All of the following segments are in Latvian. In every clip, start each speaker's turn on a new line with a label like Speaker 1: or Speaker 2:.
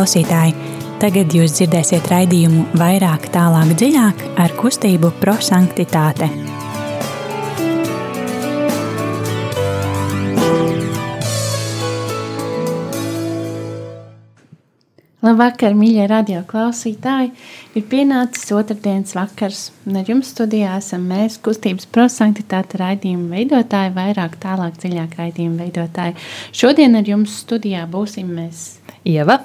Speaker 1: klausītāji! Tagad jūs dzirdēsiet raidījumu vairāk, tālāk, dziļāk ar kustību prosanktitāte.
Speaker 2: Labvakar, mīļie radio klausītāji! Ir pienācis otrdienas vakars, un ar jums studijā esam mēs, kustības prosanktitāte raidījuma veidotāji, vairāk tālāk dziļāk raidījuma veidotāji. Šodien ar jums studijā būsim mēs
Speaker 3: Ieva,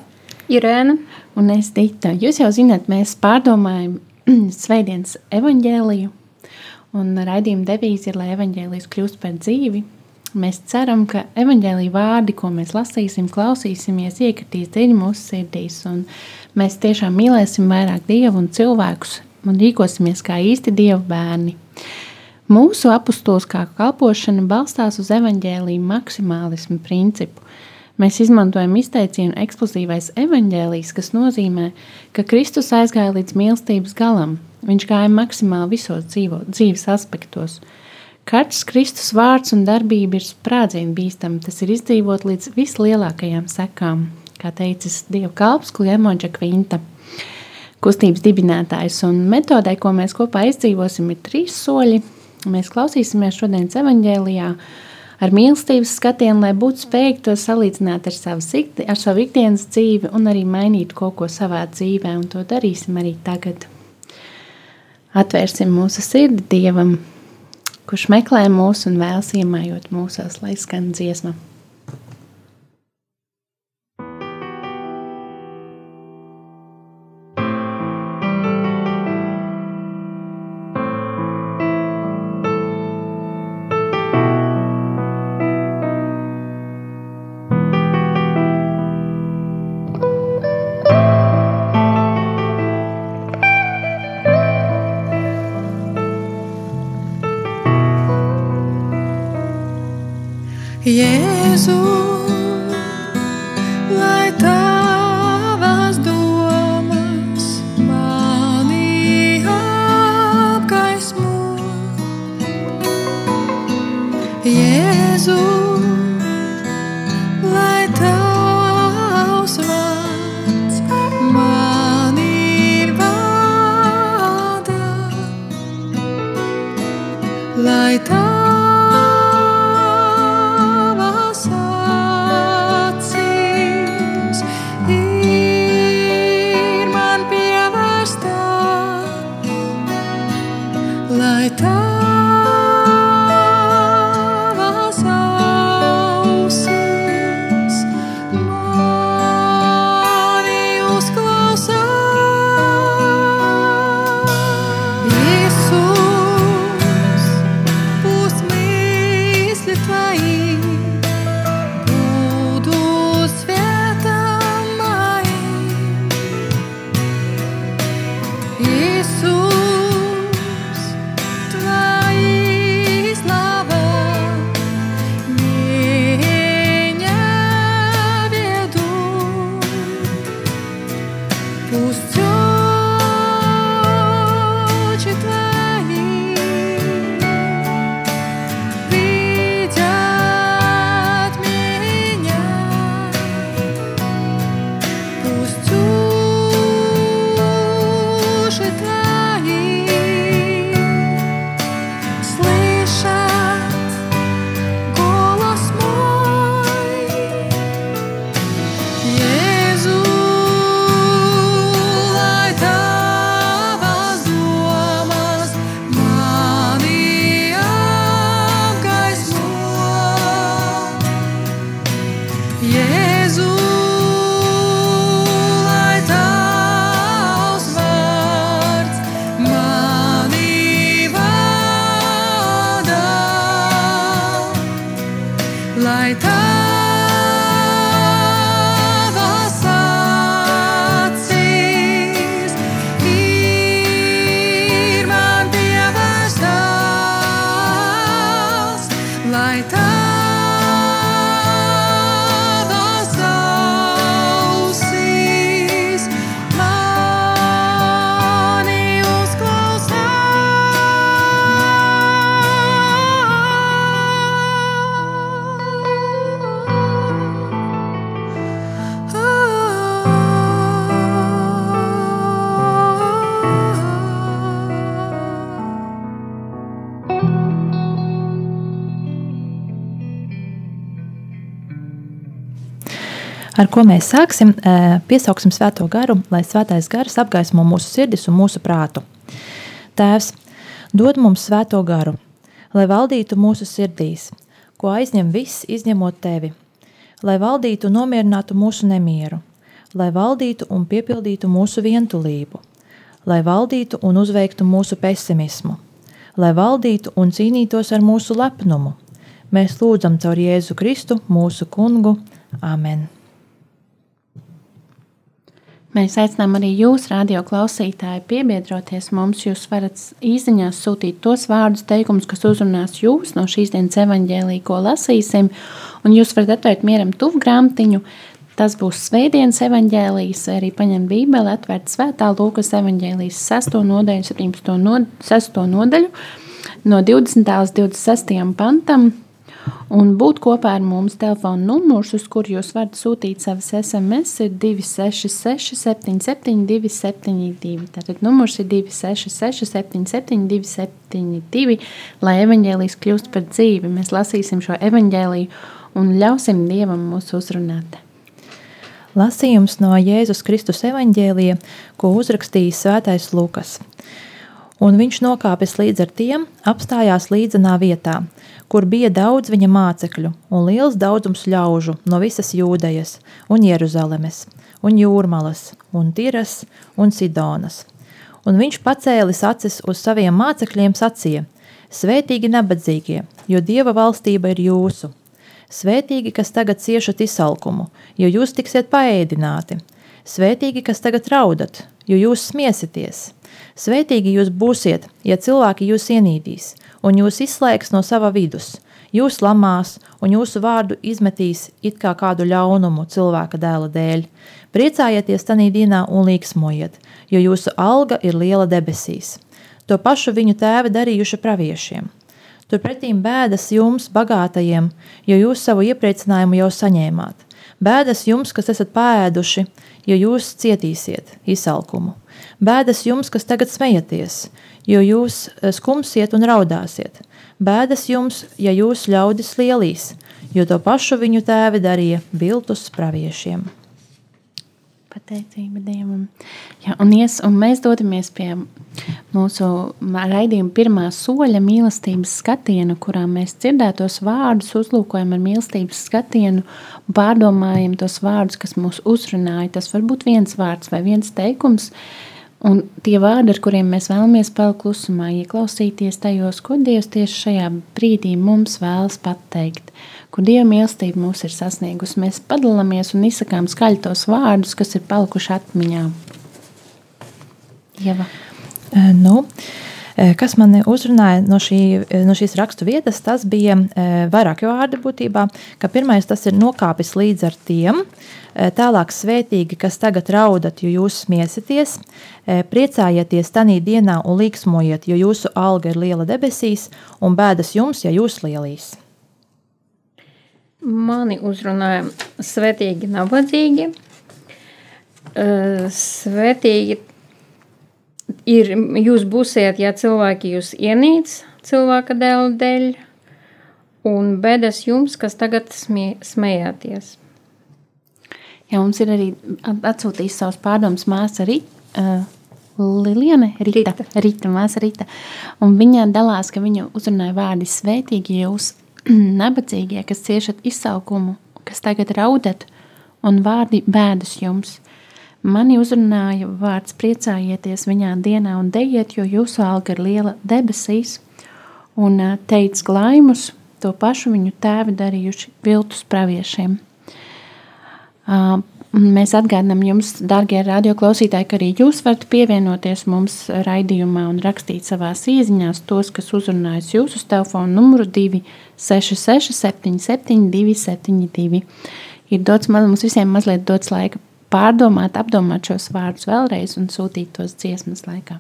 Speaker 2: Irēna un es Dita. Jūs jau zināt, mēs pārdomājam Sveidienas evaņģēliju, un raidījuma devīze ir, lai evaņģēlijs kļūst par dzīvi, Mēs ceram, ka evanģēlīja vārdi, ko mēs lasīsim, klausīsimies, iekritīs dziļi mūsu sirdīs, un mēs tiešām mīlēsim vairāk Dievu un cilvēkus un rīkosimies kā īsti Dieva bērni. Mūsu apustuliskā kalpošana balstās uz evanģēlīju maksimālismu principu. Mēs izmantojam izteicienu eksplozīvais evanģēlijs, kas nozīmē, ka Kristus aizgāja līdz mīlestības galam. Viņš gāja maksimāli visos dzīvo, dzīves aspektos – Katrs Kristus vārds un darbība ir sprādzienu bīstama. Tas ir izdzīvot līdz vislielākajām sekām, kā teicis Dieva kalps Kliemoģa Kvinta, kustības dibinātājs. Un metodē, ko mēs kopā izdzīvosim, ir trīs soļi. Mēs klausīsimies šodienas evaņģēlijā ar mīlestības skatienu, lai būtu spējīgi to salīdzināt ar savu, ar savu ikdienas dzīvi un arī mainīt kaut ko savā dzīvē, un to darīsim arī tagad. Atvērsim mūsu sirdi Dievam, kurš meklē mūs un vēlas iemājot mūsos, lai skan dziesma.
Speaker 4: 다
Speaker 3: ar ko mēs sāksim, piesauksim svēto garu, lai svētais gars apgaismo mūsu sirdis un mūsu prātu. Tēvs, dod mums svēto garu, lai valdītu mūsu sirdīs, ko aizņem viss, izņemot tevi, lai valdītu un nomierinātu mūsu nemieru, lai valdītu un piepildītu mūsu vientulību, lai valdītu un uzveiktu mūsu pesimismu, lai valdītu un cīnītos ar mūsu lepnumu. Mēs lūdzam caur Jēzu Kristu, mūsu kungu. Amen!
Speaker 2: Mēs aicinām arī jūs, radio klausītāji, piebiedroties mums. Jūs varat īsiņās sūtīt tos vārdus, teikumus, kas uzrunās jūs no šīs dienas evaņģēlī, ko lasīsim. Un jūs varat atvērt mieram tuvu grāmatiņu. Tas būs Svētdienas evaņģēlijas, arī paņemt Bībeli, atvērt Svētā Lūkas evaņģēlijas 6. nodaļu, 17. No, 6. nodaļu, no 20. līdz 26. pantam un būt kopā ar mums. Telefona numurs, uz kuru jūs varat sūtīt savas SMS, ir 266, 77, 272. Tātad numurs ir 266, 77, 272, lai evaņģēlijas kļūst par dzīvi. Mēs lasīsim šo evaņģēliju un ļausim Dievam mūs uzrunāt.
Speaker 3: Lasījums no Jēzus Kristus evaņģēlija, ko uzrakstījis Svētais Lukas. Un viņš nokāpis līdz ar tiem, apstājās līdzenā vietā, kur bija daudz viņa mācekļu un liels daudzums ļaužu no visas Jūdejas un Jeruzalemes, un Jūrmalas, un Tiras un Sidonas. Un viņš pacēlis acis uz saviem mācekļiem sacīja: Svētīgi nabadzīgie, jo Dieva valstība ir jūsu. Svētīgi, kas tagad ciešat izsalkumu, jo jūs tiksiet paēdināti. Svētīgi, kas tagad raudat, jo jūs smiesieties. Svētīgi jūs būsiet, ja cilvēki jūs ienīdīs, un jūs izslēgs no sava vidus. Jūs lamās, un jūsu vārdu izmetīs it kā kādu ļaunumu cilvēka dēla dēļ. Priecājieties tajā dienā un līksmojiet, jo jūsu alga ir liela debesīs. To pašu viņu tēvi darījuši praviešiem. Turpretīm bēdas jums, bagātajiem, jo jūs savu iepriecinājumu jau saņēmāt. Bēdas jums, kas esat pāēduši, jo jūs cietīsiet izsalkumu. Bēdas jums, kas tagad smejaties, jo jūs eh, skumsiet un raudāsiet. Bēdas jums, ja jūs ļaudis lielīs, jo to pašu viņu tēvi darīja biltus praviešiem.
Speaker 2: Pateicība Dievam. Ja, un, ies, un mēs dodamies pie mūsu raidījuma pirmā soļa mīlestības skatiena, kurā mēs dzirdētos vārdus, uzlūkojam ar mīlestības skatienu, pārdomājam tos vārdus, kas mūs uzrunāja. Tas var būt viens vārds vai viens teikums, uh, Un tie vārdi, ar kuriem mēs vēlamies palikt klusumā, ieklausīties tajos, ko Dievs tieši šajā brīdī mums vēlas pateikt, kur Dieva mīlestība mūs ir sasniegusi. Mēs padalāmies un izsakām skaļi tos vārdus, kas ir palikuši atmiņā. Ieva.
Speaker 3: Nu, kas man uzrunāja no, šī, no šīs rakstu vietas, tas bija vairāki vārdi būtībā, ka pirmais tas ir nokāpis līdz ar tiem, Eh, tālāk svētīgi, kas tagad raudat, jo jūs smiesieties, eh, priecājieties tanī dienā un līksmojiet, jo jūsu alga ir liela debesīs un bēdas jums, ja jūs lielīs.
Speaker 4: Mani uzrunāja svētīgi nabadzīgi. Eh, svētīgi ir, jūs būsiet, ja cilvēki jūs ienīc cilvēka dēļ dēļ, un bēdas jums, kas tagad smie, smējāties.
Speaker 2: Ja mums ir arī atsūtījis savus pārdomus māsa Rita. Uh, Liliana, Rita, Rita. Rita, māsa Rita. Un viņa dalās, ka viņu uzrunāja vārdi svētīgi jūs, nabadzīgie, kas ciešat izsaukumu, kas tagad raudat, un vārdi bēdas jums. Mani uzrunāja vārds priecājieties viņā dienā un dejiet, jo jūsu alga ir liela debesīs, un teica glaimus, to pašu viņu tēvi darījuši viltus praviešiem. Mēs atgādinām jums, darbie radioklausītāji, ka arī jūs varat pievienoties mums raidījumā un rakstīt savā īsiņā tos, kas uzrunājas jūsu telefona numuru 266, 77, 272. Ir dots mums visiem mazliet dots laika pārdomāt, apdomāt šos vārdus vēlreiz un sūtīt tos dziesmas laikā.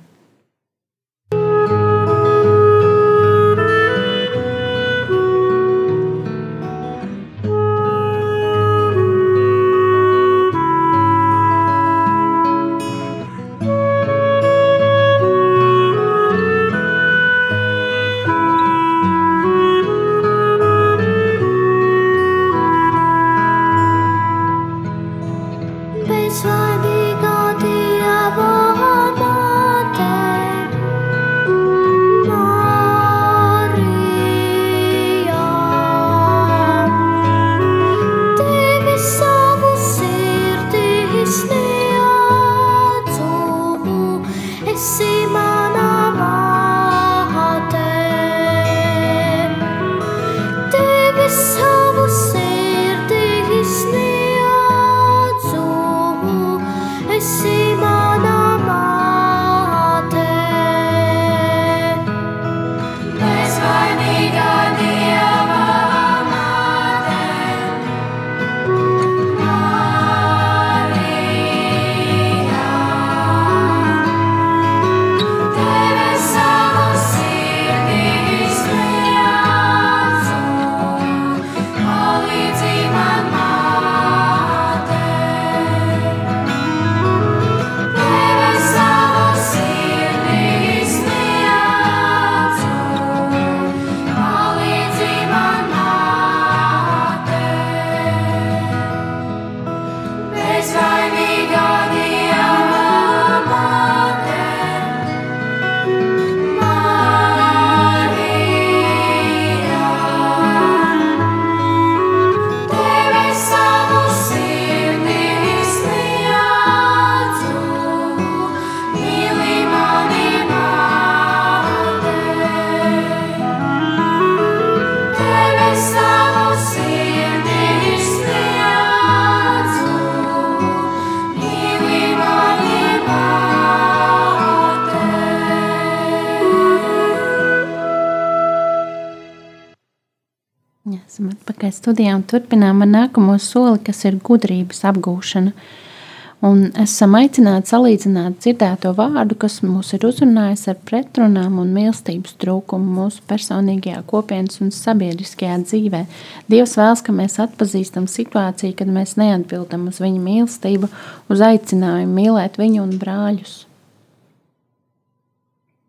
Speaker 2: Atpakaļ studijā un turpinām ar nākamo soli, kas ir gudrības apgūšana. Un esam aicināti salīdzināt dzirdēto vārdu, kas mūs ir uzrunājis ar pretrunām un mīlestības trūkumu mūsu personīgajā kopienas un sabiedriskajā dzīvē. Dievs vēlas, ka mēs atpazīstam situāciju, kad mēs neatbildam uz viņa mīlestību, uz aicinājumu mīlēt viņu un brāļus.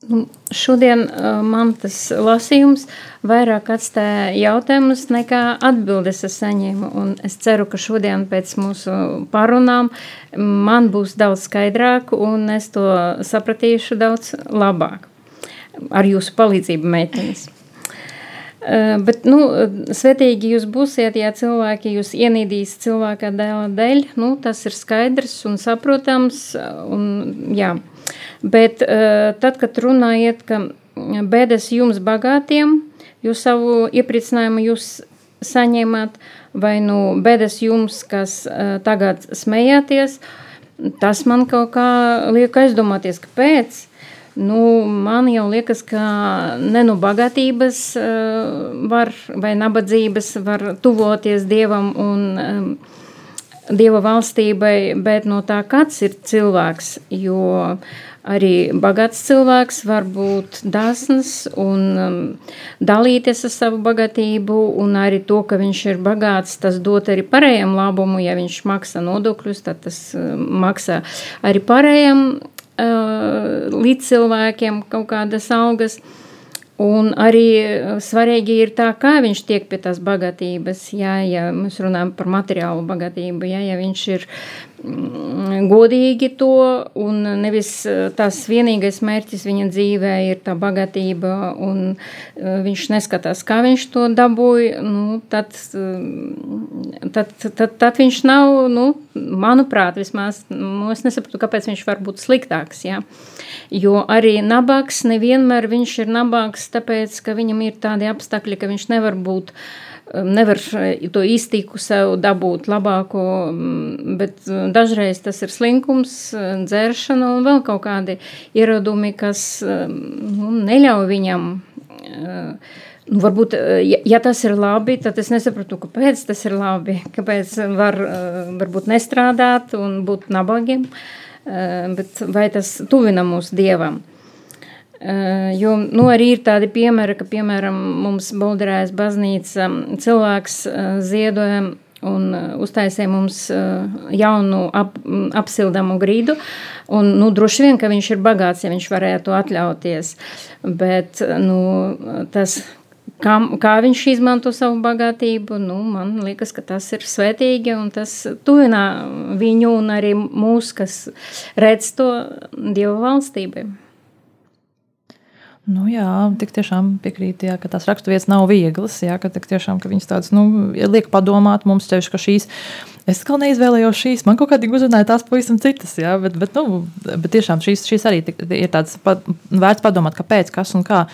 Speaker 4: Nu, šodien uh, man tas lasījums vairāk atstāja jautājumus nekā atbildes es saņēmu. Un es ceru, ka šodien pēc mūsu parunām man būs daudz skaidrāk un es to sapratīšu daudz labāk ar jūsu palīdzību, meitenes. Uh, bet, nu, svetīgi jūs būsiet, ja cilvēki jūs ienīdīs cilvēka dēla dēļ. Nu, tas ir skaidrs un saprotams. Un, jā. Bet uh, tad, kad runājat, ka bēdas jums bagātiem, jūs savu iepriecinājumu jūs saņēmāt, vai nu bēdas jums, kas uh, tagad smējāties, tas man kaut kā liek aizdomāties, kāpēc. Nu, man jau liekas, ka ne no bagātības uh, var, vai nabadzības var tuvoties Dievam un Dieva valstībai, bet no tā, kāds ir cilvēks, jo arī bagāts cilvēks var būt dāsns un um, dalīties ar savu bagātību, un arī to, ka viņš ir bagāts, tas dot arī pārējiem labumu. Ja viņš maksā nodokļus, tad tas uh, maksā arī pārējiem uh, līdz cilvēkiem kaut kādas algas. Un arī uh, svarīgi ir tā, kā viņš tiek pie tās bagātības. Jā, ja mēs runājam par materiālu bagātību, jā, ja viņš ir Mm, godīgi to, un nevis eh, tas vienīgais mērķis viņa dzīvē ir tā bagātība, un eh, viņš neskatās, kā viņš to dabūja, nu, tad, eh, tad, tad, tad viņš nav, nu, manuprāt, vismaz, nu, es nesapratu, kāpēc viņš var būt sliktāks, jā. Jo arī nabaks nevienmēr viņš ir nabaks, tāpēc, ka viņam ir tādi apstākļi, ka viņš nevar būt uh, nevar to iztīku sev dabūt labāko, bet dažreiz tas ir slinkums, dzēršana un vēl kaut kādi ieradumi, kas nu, neļauj viņam. Nu, varbūt, ja, ja tas ir labi, tad es nesaprotu, kāpēc tas ir labi. Kāpēc var varbūt nestrādāt un būt nabagiem, bet vai tas tuvina mūs dievam? Eh, jo nu, arī ir tādi piemēri, ka, piemēram, mums Bolderājas baznīca cilvēks eh, ziedoja un eh, uztaisīja mums jaunu ap, apsildamu grīdu. Un, nu, droši vien, ka viņš ir bagāts, ja viņš varētu atļauties. Bet nu, tas, kā, kā viņš izmanto savu bagātību, nu, man liekas, ka tas ir svētīgi un tas tuvina viņu un arī mūs, kas redz to Dievu valstību.
Speaker 3: Nu, jā, tik tiešām piekrīt, jā, ka tās raksturvietas nav vieglas. Jā, ka, tiešām, ka viņas tādas nu, liek padomāt mums, tevi, ka šīs Es kā neizvēlējos šīs, man kaut kādā uzrunāja tās pavisam citas. Jā, bet, bet, nu, bet tiešām šīs, šīs arī ir tāds pa, vērts padomāt, kāpēc, kas un kā.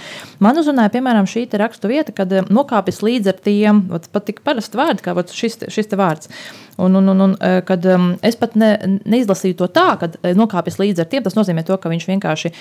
Speaker 3: Man uzrunāja, piemēram, šī rakstu vieta, kad eh, nokāpjas līdz ar tiem, pat tik parasti vārdi, kā šis, šis te vārds. Un, un, un, un eh, kad um, es pat ne, neizlasīju to tā, ka eh, nokāpjas līdz ar tiem, tas nozīmē to, ka viņš vienkārši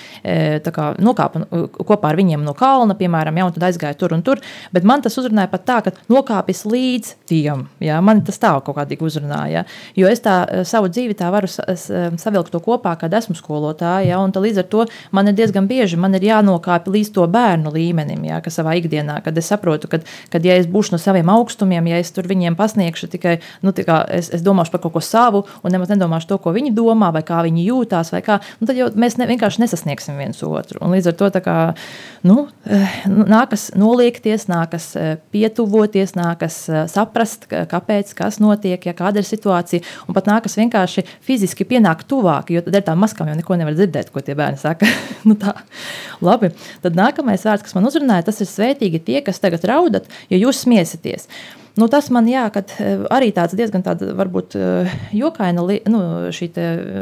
Speaker 3: kā, nokāpa kopā ar viņiem no kalna, piemēram, ja, un tad aizgāja tur un tur. Bet man tas uzrunāja pat tā, ka nokāpjas līdz tiem. Ja, man tas tā kaut kādīgi uzrunāja uzrunāja. Jo es tā eh, savu dzīvi tā varu eh, savilkt to kopā, kad esmu skolotāja. Ja, līdz ar to man ir diezgan bieži jānokāpj līdz to bērnu līmenim, ja, kas savā ikdienā, kad es saprotu, ka, kad ja es būšu no saviem augstumiem, ja es tur viņiem pasniegšu tikai, nu, es, es domāšu par kaut ko savu un nemaz nedomāšu to, ko viņi domā vai kā viņi jūtās, vai kā, nu, tad jau mēs ne, vienkārši nesasniegsim viens otru. Un līdz ar to kā, nu, eh, nākas noliekties, nākas pietuvoties, nākas saprast, kāpēc, kas notiek, ja kāda ir situācija, un pat nākas vienkārši fiziski pienākt tuvāk, jo tad ar tām maskām jau neko nevar dzirdēt, ko tie bērni saka. nu tā. Labi, tad nākamais vārds, kas man uzrunāja, tas ir svētīgi tie, kas tagad raudat, jo jūs smiesieties. Nu, tas man jā, eh, arī tāds diezgan tāda, varbūt eh, jokaina nu, šī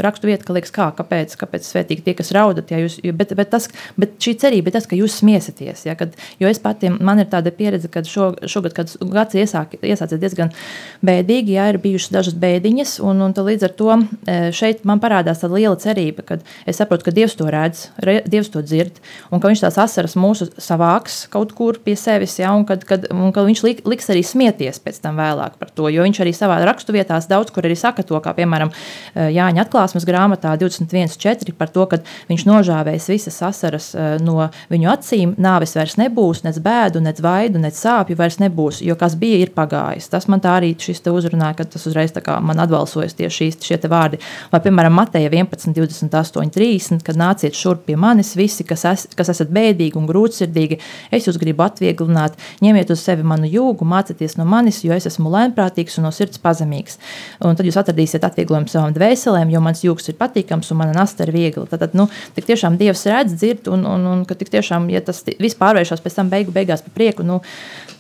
Speaker 3: rakstu vieta, ka liekas, kā, kāpēc, kāpēc svētīgi tie, kas raudat, ja jūs, bet, bet, tas, bet šī cerība ir tas, ka jūs smiesaties. Ja, kad, jo es pati, man ir tāda pieredze, ka šo, šogad, kad gads iesāk, iesācies diezgan bēdīgi, ja ir bijušas dažas bēdiņas, un, un līdz ar to eh, šeit man parādās tāda liela cerība, kad es saprotu, ka Dievs to redz, re, Dievs to dzird, un ka viņš tās asaras mūsu savāks kaut kur pie sevis, ja, un, kad, kad, un ka viņš lik, liks arī smiet stāties pēc tam vēlāk par to. Jo viņš arī savā raksturvietās daudz kur arī saka to, kā piemēram eh, Jāņa atklāsmes grāmatā 21.4 par to, ka viņš nožāvēs visas asaras eh, no viņu acīm, nāves vairs nebūs, nec bēdu, nec vaidu, nec sāpju vairs nebūs, jo kas bija, ir pagājis. Tas man tā arī šis te uzrunāja, ka tas uzreiz man atbalsojas tieši šīs, šie te vārdi. Vai, piemēram, Mateja 11, 28, 30, kad nāciet šurp pie manis visi, kas, es, kas esat bēdīgi un grūtsirdīgi, es jūs gribu atvieglināt, ņemiet uz sevi manu jūgu, mācieties no manis, jo es esmu lēnprātīgs un no sirds pazemīgs. Un tad jūs atradīsiet atvieglojumu savām dvēselēm, jo mans jūgs ir patīkams un mana nasta ir viegla. Tad, tad nu, tiešām Dievs redz, dzird, un, un, un ka tiešām, ja tas viss pārvēršas pēc tam beigu beigās par prieku, nu,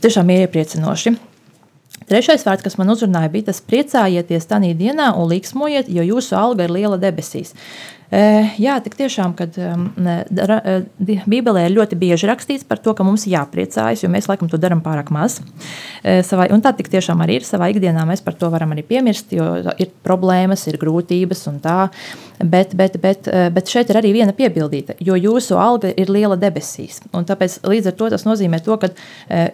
Speaker 3: tiešām ir iepriecinoši. Trešais vārds, kas man uzrunāja, bija tas priecājieties tajā dienā un līksmojiet, jo jūsu alga ir liela debesīs. Eh, jā, tik tiešām, kad eh, Bībelē ir ļoti bieži rakstīts par to, ka mums ir jāpriecājas, jo mēs laikam to darām pārāk maz. Eh, savai, un tā tik tiešām arī ir savā ikdienā. Mēs par to varam arī piemirst, jo ir problēmas, ir grūtības un tā. Bet, bet, bet, bet šeit ir arī viena piebildīta, jo jūsu alga ir liela debesīs. Tāpēc līdz ar to tas nozīmē, to, ka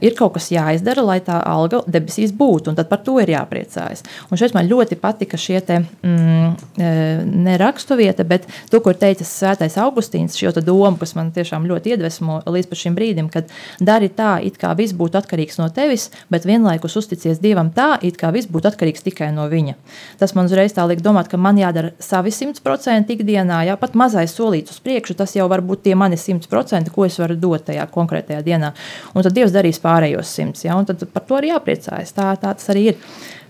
Speaker 3: ir kaut kas jāizdara, lai tā alga debesīs būtu, un tad par to ir jāpriecājas. Un šeit man ļoti patika šie te, mm, ne rakstu vieta, bet Bet to, ko ir teicis Svētais Augustīns, šo domu, kas man tiešām ļoti iedvesmo līdz šim brīdim, kad dari tā, it kā viss būtu atkarīgs no tevis, bet vienlaikus uzticies Dievam tā, it kā viss būtu atkarīgs tikai no viņa. Tas man uzreiz tā liek domāt, ka man jādara savi 100% ikdienā, jā, pat mazais solīts uz priekšu, tas jau var būt tie mani 100%, ko es varu dot tajā konkrētajā dienā. Un tad Dievs darīs pārējos 100, jā, un tad par to arī jāpriecājas. Tā, tā tas arī ir.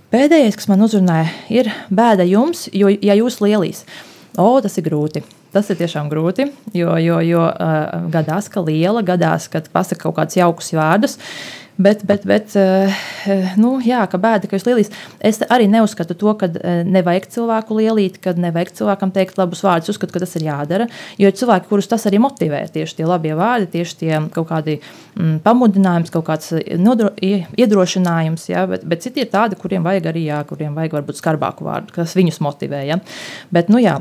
Speaker 3: Pēdējais, kas man uzrunāja, ir bēda jums, jo, ja jūs lielīs, O, tas ir grūti. Tas ir tiešām grūti, jo, jo, jo uh, gadās, ka liela, gadās, kad pasakā kaut kādus jaukus vārdus. Bet, bet, bet uh, nu, jā, ka bēda, ka jūs lielīs. Es arī neuzskatu to, ka uh, nevajag cilvēku lielīt, ka nevajag cilvēkam teikt labus vārdus. Uzskatu, ka tas ir jādara. Jo ir cilvēki, kurus tas arī motivē, tieši tie labie vārdi, tieši tie kaut kādi mm, pamudinājums, kaut kāds nodro, iedrošinājums. Ja? Bet, bet citi ir tādi, kuriem vajag arī, jā, kuriem vajag varbūt skarbāku vārdu, kas viņus motivē. Ja? Bet, nu, jā,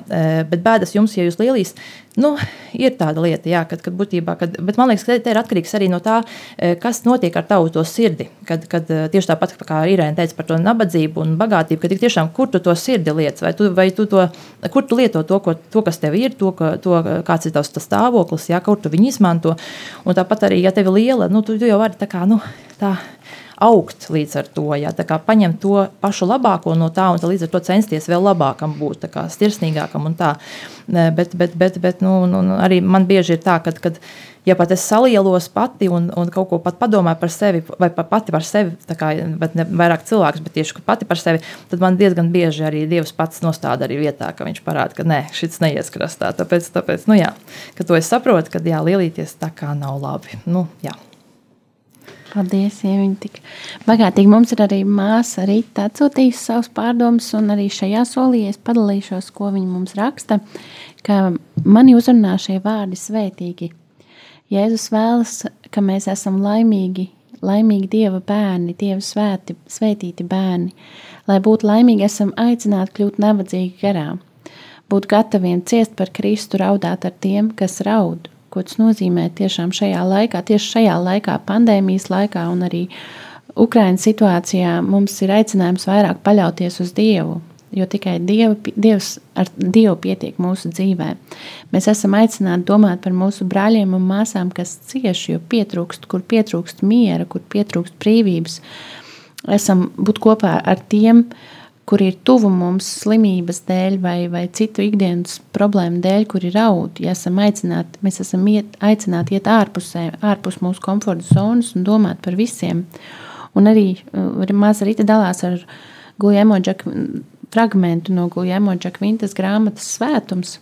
Speaker 3: bet bēdas jums, ja jūs lielīs, nu, ir tāda lieta, jā, kad, kad būtībā, kad, bet man liekas, ka te ir atkarīgs arī no tā, kas notiek ar tavu to sirdi. Kad, kad tieši tāpat kā Irēna teica par to nabadzību un bagātību, ka tiešām kur tu to sirdi lietas, vai tu, vai tu to, kur tu lieto to, ko, to kas tev ir, to, ka, to kāds ir tavs stāvoklis, jā, kur tu viņu izmanto. Un tāpat arī, ja tev ir liela, nu, tu, tu jau vari tā kā, nu, tā augt līdz ar to. Ja? Paņemt to pašu labāko no tā un līdz ar to censties vēl labākam būt, kā stirsnīgākam un tā. Bet, bet, bet, bet nu, nu, arī man bieži ir tā, ka. Kad, ja pat es salielos pati un, un kaut ko pat padomāju par sevi, vai pati par sevi, kā, bet ne vairāk cilvēks, bet tieši pati par sevi, tad man diezgan bieži arī Dievs pats nostāda arī vietā, ka viņš parāda, ka nē, šis neies krastā. Tāpēc, tāpēc nu jā, ka to es saprotu, ka jā, lielīties tā kā nav labi. Nu, jā.
Speaker 2: Paldies, ja viņi tik bagātīgi. Mums ir arī māsa Rīta atsūtījusi savus pārdomus, un arī šajā solī es padalīšos, ko viņa mums raksta, ka mani uzrunā šie vārdi svētīgi. Jēzus vēlas, ka mēs esam laimīgi, laimīgi Dieva bērni, Dieva svēti, svētīti bērni. Lai būtu laimīgi, esam aicināti kļūt nabadzīgi garā, būt gataviem ciest par Kristu, raudāt ar tiem, kas raud, ko tas nozīmē tiešām šajā laikā, tieši šajā laikā, pandēmijas laikā un arī Ukraiņas situācijā mums ir aicinājums vairāk paļauties uz Dievu, jo tikai Dievu, Dievs ar Dievu pietiek mūsu dzīvē. Mēs esam aicināti domāt par mūsu brāļiem un māsām, kas cieš, jo pietrūkst, kur pietrūkst miera, kur pietrūkst brīvības. Esam būt kopā ar tiem, uh, kur ir tuvu mums slimības dēļ vai, vai citu ikdienas problēmu dēļ, kur ir raud, ja esam aicināti, mēs esam iet, aicināti iet ārpusē, ārpus mūsu komforta zonas un domāt par visiem. Un arī uh, māsa Rita dalās ar Guljēmo fragmentu no Guljēmo Džakvintas grāmatas svētums,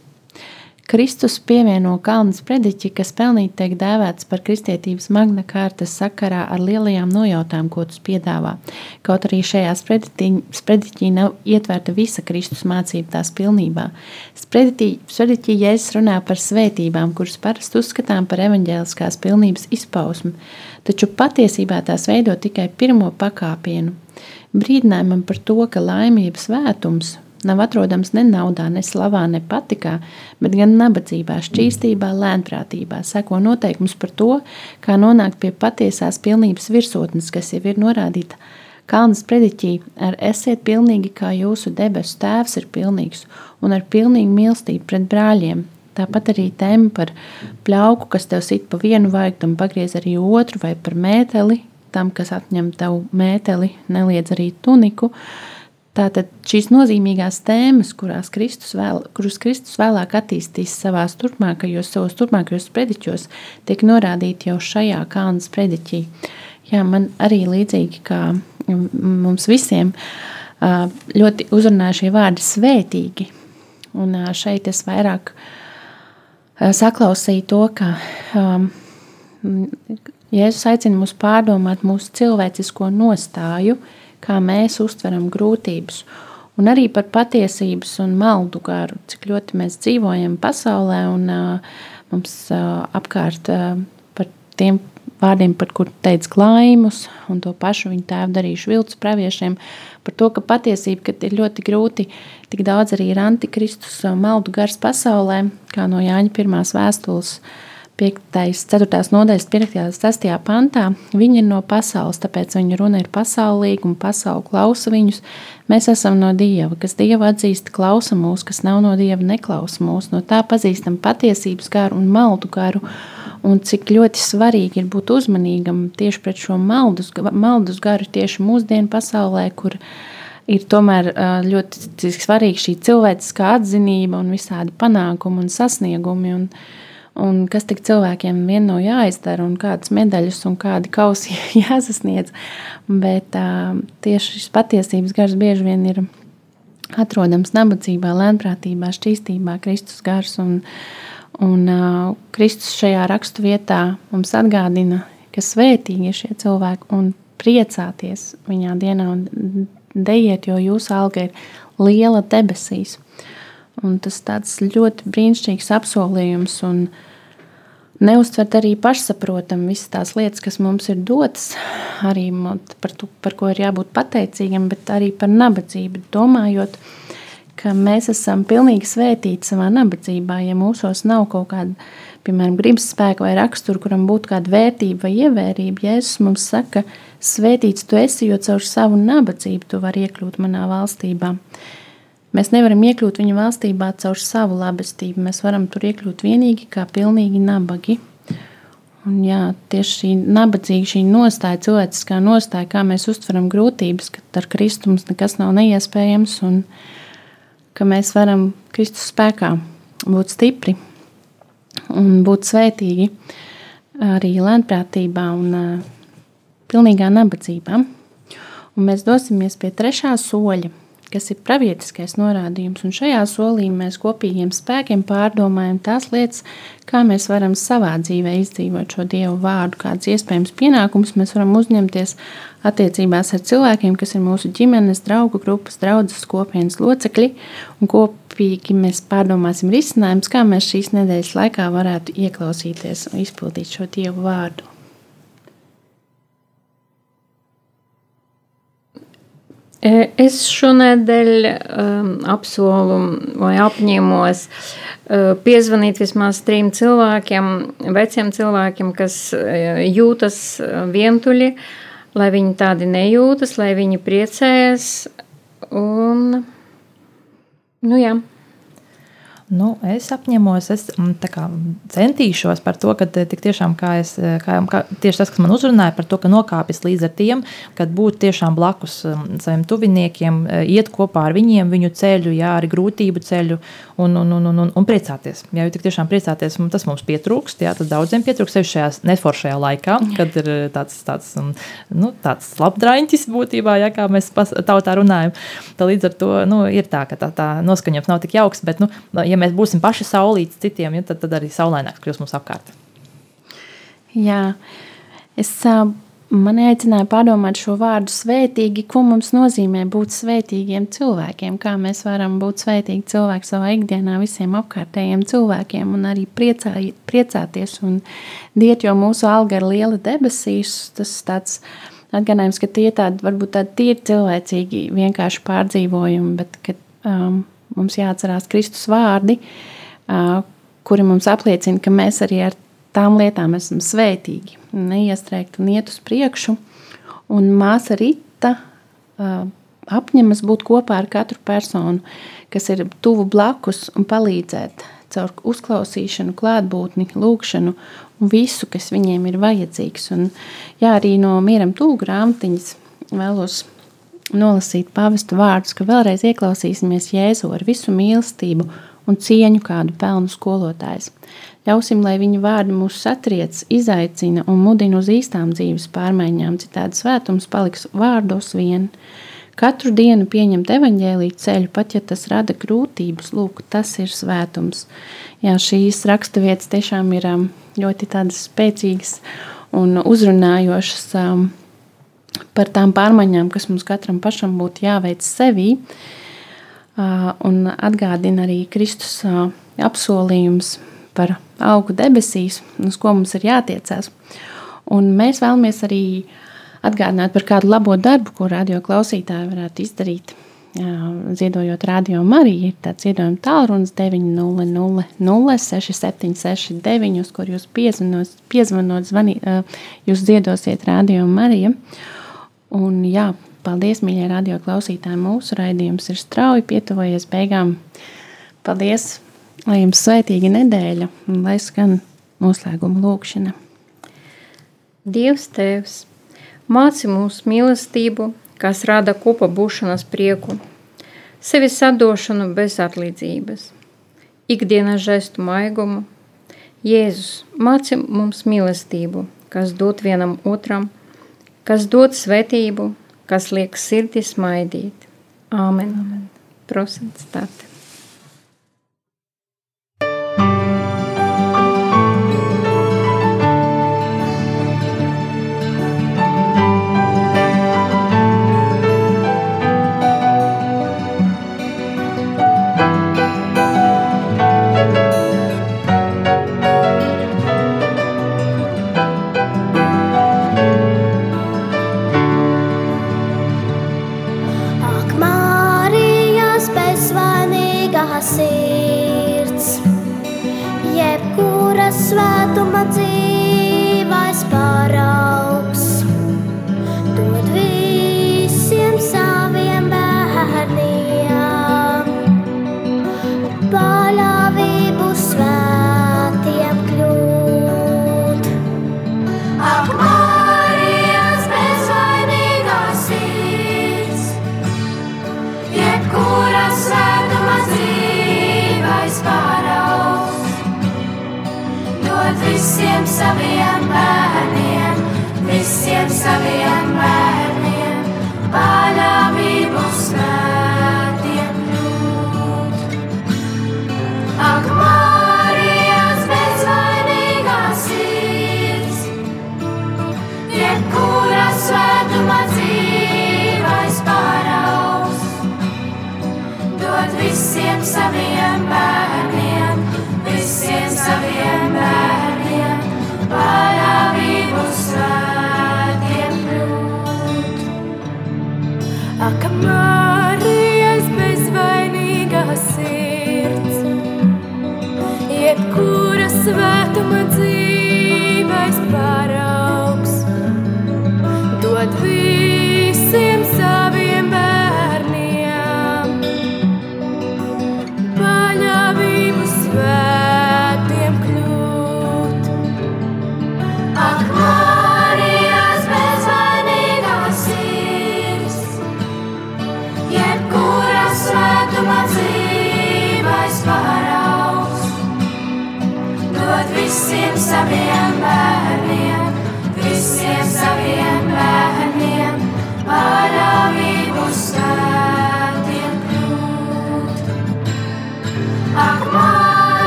Speaker 2: Kristus pievieno Kalnas prediķi, kas pelnīti tiek dēvēts par kristietības magna kārtas sakarā ar lielajām nojautām, ko tas piedāvā. Kaut arī šajā sprediķī nav ietverta visa Kristus mācība tās pilnībā. Sprediķī Jēzus runā par svētībām, kuras parasti uzskatām par evaņģēliskās pilnības izpausmi, taču patiesībā tās veido tikai pirmo pakāpienu. Brīdinājumam par to, ka laimības svētums nav atrodams ne naudā, ne slavā, ne patikā, bet gan nabadzībā, šķīstībā, lēnprātībā. Seko noteikums par to, kā nonākt pie patiesās pilnības virsotnes, kas jau ir norādīta Kalnas prediķī ar esiet pilnīgi, kā jūsu debesu tēvs ir pilnīgs, un ar pilnīgu mīlestību pret brāļiem. Tāpat arī tēma par pļauku, kas tev sit pa vienu vajag, tam pagriez arī otru, vai par mēteli, tam, kas atņem tev mēteli, neliedz arī tuniku. Uh, Tātad šīs nozīmīgās tēmas, kurās Kristus, vēl, kurus Kristus vēlāk attīstīs savā turpmākajos, savos turpmākajos prediķos, tiek norādīti jau šajā kalnas prediķī. Jā, man arī līdzīgi kā mums visiem ļoti uzrunāja šie vārdi svētīgi. Un šeit es vairāk saklausīju to, ka Jēzus aicina mūs pārdomāt mūsu cilvēcisko nostāju, uh, kā mēs uztveram grūtības, un arī par patiesības un maldu garu, cik ļoti mēs dzīvojam pasaulē un uh, mums uh, apkārt uh, par tiem vārdiem, par kur teica klaimus, un to pašu viņa tēvu darījuši viltus praviešiem, par to, ka patiesība, ka ir ļoti grūti, tik daudz arī ir antikristus maldu gars pasaulē, kā no Jāņa pirmās vēstules, uh, 5. 4. nodaļas 5. un 6. pantā, viņi ir no pasaules, tāpēc viņu runa ir pasaulīga un pasaule klausa viņus. Mēs esam no Dieva, kas Dievu atzīst, klausa mūs, kas nav no Dieva, neklausa mūs. No tā pazīstam patiesības garu un maldu garu. Un cik ļoti svarīgi ir būt uzmanīgam tieši pret šo maldus, maldus garu tieši mūsdienu pasaulē, kur ir tomēr ļoti svarīga šī cilvēciskā atzinība un visādi panākumi un sasniegumi. Un, uh, un kas tik cilvēkiem vien no jāizdara, un kādas medaļas un kādi kausi jāsasniedz. Bet uh, tieši šis patiesības gars bieži vien ir atrodams nabadzībā, lēnprātībā, šķīstībā, Kristus gars. Un, un uh, Kristus šajā rakstu vietā mums atgādina, ka svētīgi ir šie cilvēki un priecāties viņā dienā un dejiet, jo jūsu alga ir liela debesīs. Un tas tāds ļoti brīnišķīgs apsolījums un neuztvert arī pašsaprotam visas tās lietas, kas mums ir dotas, arī par, to, par ko ir jābūt pateicīgam, bet arī par nabadzību, domājot, ka mēs esam pilnīgi svētīti savā nabadzībā, ja mūsos nav kaut kāda, piemēram, gribas spēka vai rakstura, kuram būtu kāda vērtība vai ievērība, Jēzus mums saka, svētīts tu esi, jo caur savu nabadzību tu vari iekļūt manā valstībā. Mēs nevaram iekļūt viņa valstībā caur savu labestību. Mēs varam tur iekļūt vienīgi kā pilnīgi nabagi. Un, jā, tieši šī nabadzīga, šī nostāja, cilvēciskā nostāja, kā mēs uztveram grūtības, ka ar Kristu mums nekas nav neiespējams un ka mēs varam Kristus spēkā būt stipri un būt svētīgi arī lēnprātībā un uh, pilnīgā nabadzībā. Un mēs dosimies pie trešā soļa, kas ir pravietiskais norādījums. Un šajā solī mēs kopīgiem spēkiem pārdomājam tās lietas, kā mēs varam savā dzīvē izdzīvot šo Dievu vārdu, kādas iespējams pienākumus mēs varam uzņemties attiecībās ar cilvēkiem, kas ir mūsu ģimenes, draugu grupas, draudzes kopienas locekļi. Un kopīgi mēs pārdomāsim risinājumus, kā mēs šīs nedēļas laikā varētu ieklausīties un izpildīt šo Dievu vārdu.
Speaker 4: Es šonadēļ um, apsolu vai apņēmos uh, piezvanīt vismaz trim cilvēkiem, veciem cilvēkiem, kas uh, jūtas vientuļi, lai viņi tādi nejūtas, lai viņi priecējas. Un, nu jā.
Speaker 3: Nu, es apņemos, es mm, kā, centīšos par to, ka eh, tiešām, kā es, eh, kā, kā, tieši tas, kas man uzrunāja par to, ka nokāpjas līdz ar tiem, kad būt tiešām blakus mm, saviem tuviniekiem, eh, iet kopā ar viņiem, viņu ceļu, jā, arī grūtību ceļu un, un, un, un, un priecāties. Jā, jo tik tiešām priecāties, tas mums pietrūkst, jā, tas daudziem pietrūkst sevi šajā neforšajā laikā, kad ir tāds, tāds, mm, nu, tāds labdraņķis būtībā, jā, kā mēs tautā runājam. Tā līdz ar to nu, ir tā, ka tā, tā noskaņojums nav tik jauks, bet, nu, ja mēs būsim paši saulīti citiem, ja, tad, tad arī saulaināks kļūs mums apkārt.
Speaker 2: Jā, es man aicināju pārdomāt šo vārdu svētīgi, ko mums nozīmē būt svētīgiem cilvēkiem, kā mēs varam būt svētīgi cilvēki savā ikdienā visiem apkārtējiem cilvēkiem un arī priecā, priecāties un diet, jo mūsu alga ir liela debesīs, tas tāds atgādājums, ka tie tādi varbūt tādi tīri cilvēcīgi vienkārši pārdzīvojumi, bet ka um, mums jāatcerās Kristus vārdi, kuri mums apliecina, ka mēs arī ar tām lietām esam svētīgi, neiestrēgti un iet uz priekšu. Un māsa Rita apņemas būt kopā ar katru personu, kas ir tuvu blakus un palīdzēt caur uzklausīšanu, klātbūtni, lūgšanu un visu, kas viņiem ir vajadzīgs. Un, jā, arī no mieram tūlīt grāmatiņas vēlos nolasīt pavestu vārdus, ka vēlreiz ieklausīsimies Jēzu ar visu mīlestību un cieņu, kādu pelnu skolotājs. Ļausim, lai viņa vārdi mūs satriec, izaicina un mudina uz īstām dzīves pārmaiņām, citādi svētums paliks vārdos vien. Katru dienu pieņemt evaņģēlīju ceļu, pat ja tas rada grūtības, lūk, tas ir svētums. Jā, šīs raksturvietas tiešām ir um, ļoti tādas spēcīgas un uzrunājošas um, par tām pārmaiņām, kas mums katram pašam būtu jāveic sevī. Un atgādina arī Kristus apsolījums par augu debesīs, uz ko mums ir jātiecās. Un mēs vēlamies arī atgādināt par kādu labo darbu, ko radio klausītāji varētu izdarīt. Ziedojot radio Mariju, ir tāds ziedojuma tālrunis 900 6769, uz kur jūs piezvanot, piezvanot zvani, jūs ziedosiet radio Mariju. Un, jā, paldies, mīļie radio klausītāji. Mūsu raidījums ir strauji pietuvojies beigām. Paldies! Lai jums svētīga nedēļa un lai skan noslēguma lūkšana.
Speaker 4: Dievs Tēvs, māci mūsu mīlestību, kas rada kopā būšanas prieku, sevis atdošanu bez atlīdzības, ikdienas žestu maigumu. Jēzus māci mums mīlestību, kas dod vienam otram – kas dod svētību, kas liek sirdī smaidīt. Āmen. Āmen. Prosents tātad.